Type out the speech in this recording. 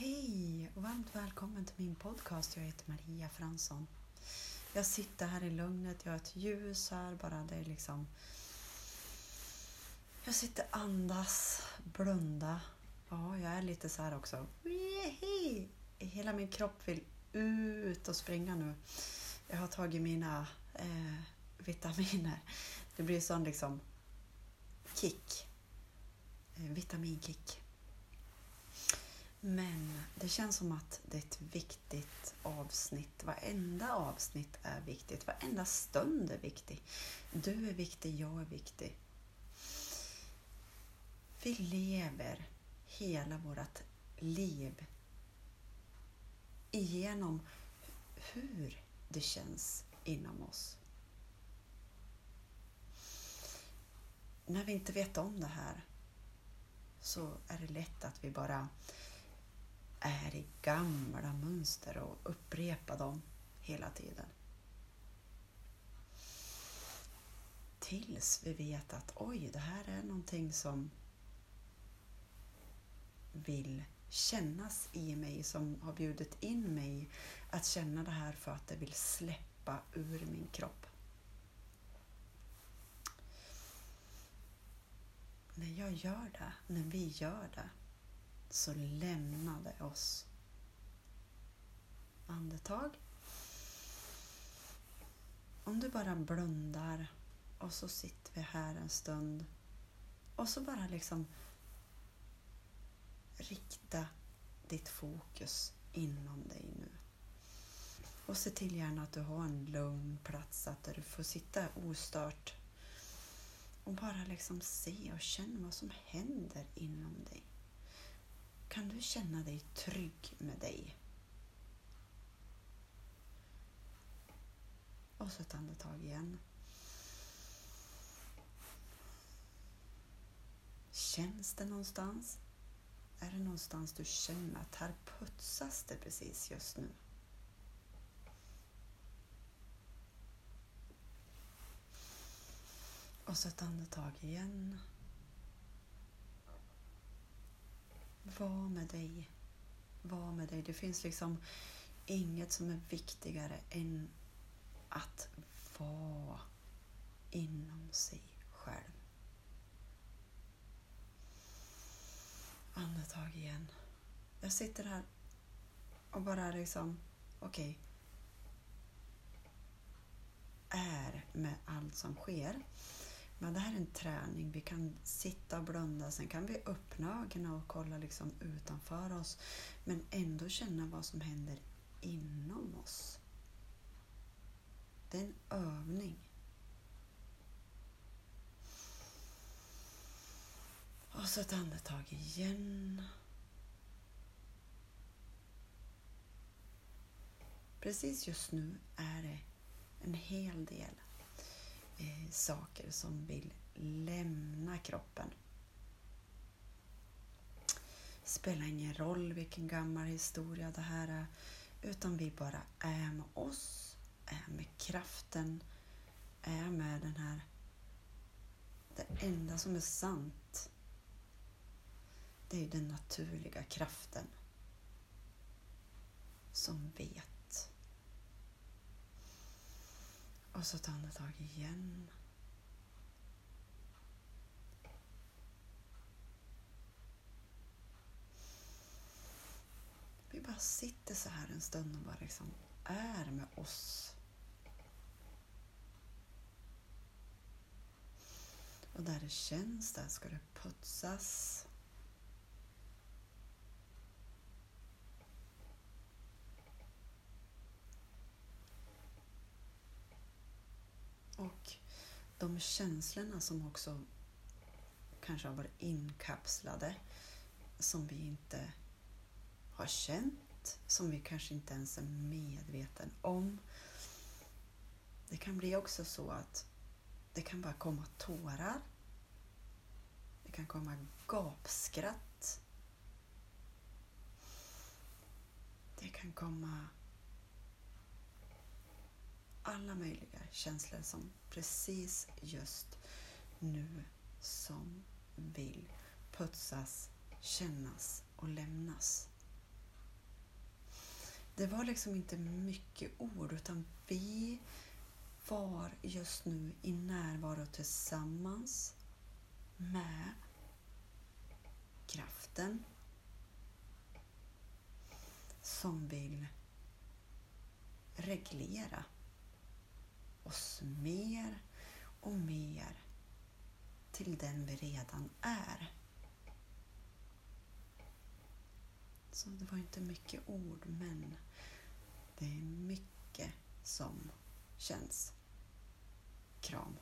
Hej och varmt välkommen till min podcast. Jag heter Maria Fransson. Jag sitter här i lugnet, jag har ett ljus här bara. Det är liksom... Jag sitter andas, blunda. Ja, jag är lite så här också. Hela min kropp vill ut och springa nu. Jag har tagit mina eh, vitaminer. Det blir sån liksom kick. Eh, vitaminkick. Men det känns som att det är ett viktigt avsnitt. Varenda avsnitt är viktigt. Varenda stund är viktig. Du är viktig, jag är viktig. Vi lever hela vårt liv igenom hur det känns inom oss. När vi inte vet om det här så är det lätt att vi bara är i gamla mönster och upprepa dem hela tiden. Tills vi vet att oj, det här är någonting som vill kännas i mig, som har bjudit in mig att känna det här för att det vill släppa ur min kropp. När jag gör det, när vi gör det, så lämnade oss. Andetag. Om du bara blundar och så sitter vi här en stund och så bara liksom rikta ditt fokus inom dig nu. Och se till gärna att du har en lugn plats där du får sitta ostört och bara liksom se och känna vad som händer inom dig. Kan du känna dig trygg med dig? Och så ett andetag igen. Känns det någonstans? Är det någonstans du känner att här putsas det precis just nu? Och så ett andetag igen. Var med dig. Var med dig. Det finns liksom inget som är viktigare än att vara inom sig själv. Andetag igen. Jag sitter här och bara liksom, okej. Okay, är med allt som sker. Men det här är en träning. Vi kan sitta och blunda, sen kan vi öppna ögonen och kolla liksom utanför oss. Men ändå känna vad som händer inom oss. Det är en övning. Och så ett andetag igen. Precis just nu är det en hel del eh, saker som vill lämna kroppen. Det Spelar ingen roll vilken gammal historia det här är, utan vi bara är med oss, är med kraften, är med den här... Det enda som är sant, det är den naturliga kraften som vet Och så ett andetag igen. Vi bara sitter så här en stund och bara liksom är med oss. Och där det känns, där ska det putsas. Och de känslorna som också kanske har varit inkapslade, som vi inte har känt, som vi kanske inte ens är medveten om. Det kan bli också så att det kan bara komma tårar. Det kan komma gapskratt. Det kan komma alla möjliga känslor som precis just nu som vill putsas, kännas och lämnas. det var liksom inte mycket ord utan vi var just nu i närvaro tillsammans med kraften som vill reglera oss mer och mer till den vi redan är. Så det var inte mycket ord, men det är mycket som känns. Kram.